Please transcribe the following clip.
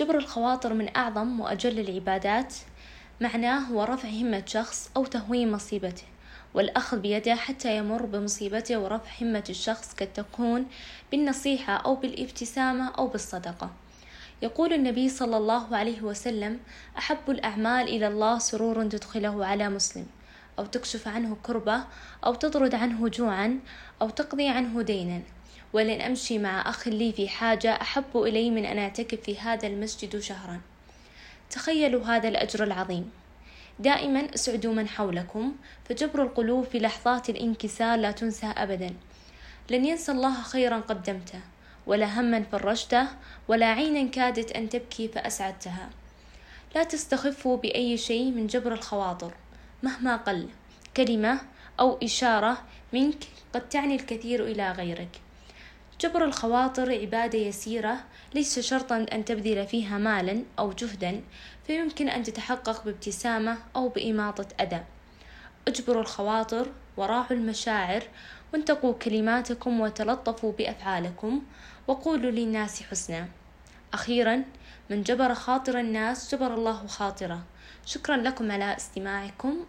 جبر الخواطر من أعظم وأجل العبادات معناه هو رفع همة شخص أو تهوين مصيبته والأخذ بيده حتى يمر بمصيبته ورفع همة الشخص قد تكون بالنصيحة أو بالابتسامة أو بالصدقة. يقول النبي صلى الله عليه وسلم أحب الأعمال إلى الله سرور تدخله على مسلم أو تكشف عنه كربة أو تطرد عنه جوعا أو تقضي عنه دينا. ولن أمشي مع أخ لي في حاجة أحب إلي من أن أعتكف في هذا المسجد شهرا. تخيلوا هذا الأجر العظيم. دائما اسعدوا من حولكم فجبر القلوب في لحظات الانكسار لا تنسى أبدا. لن ينسى الله خيرا قدمته ولا هما فرجته ولا عينا كادت أن تبكي فأسعدتها. لا تستخفوا بأي شيء من جبر الخواطر. مهما قل كلمة أو إشارة منك قد تعني الكثير إلى غيرك. جبر الخواطر عبادة يسيرة ليس شرطا أن تبذل فيها مالا أو جهدا فيمكن أن تتحقق بابتسامة أو بإماطة أذى. اجبروا الخواطر وراعوا المشاعر وانتقوا كلماتكم وتلطفوا بأفعالكم وقولوا للناس حسنا. أخيرا من جبر خاطر الناس جبر الله خاطره. شكرا لكم على استماعكم.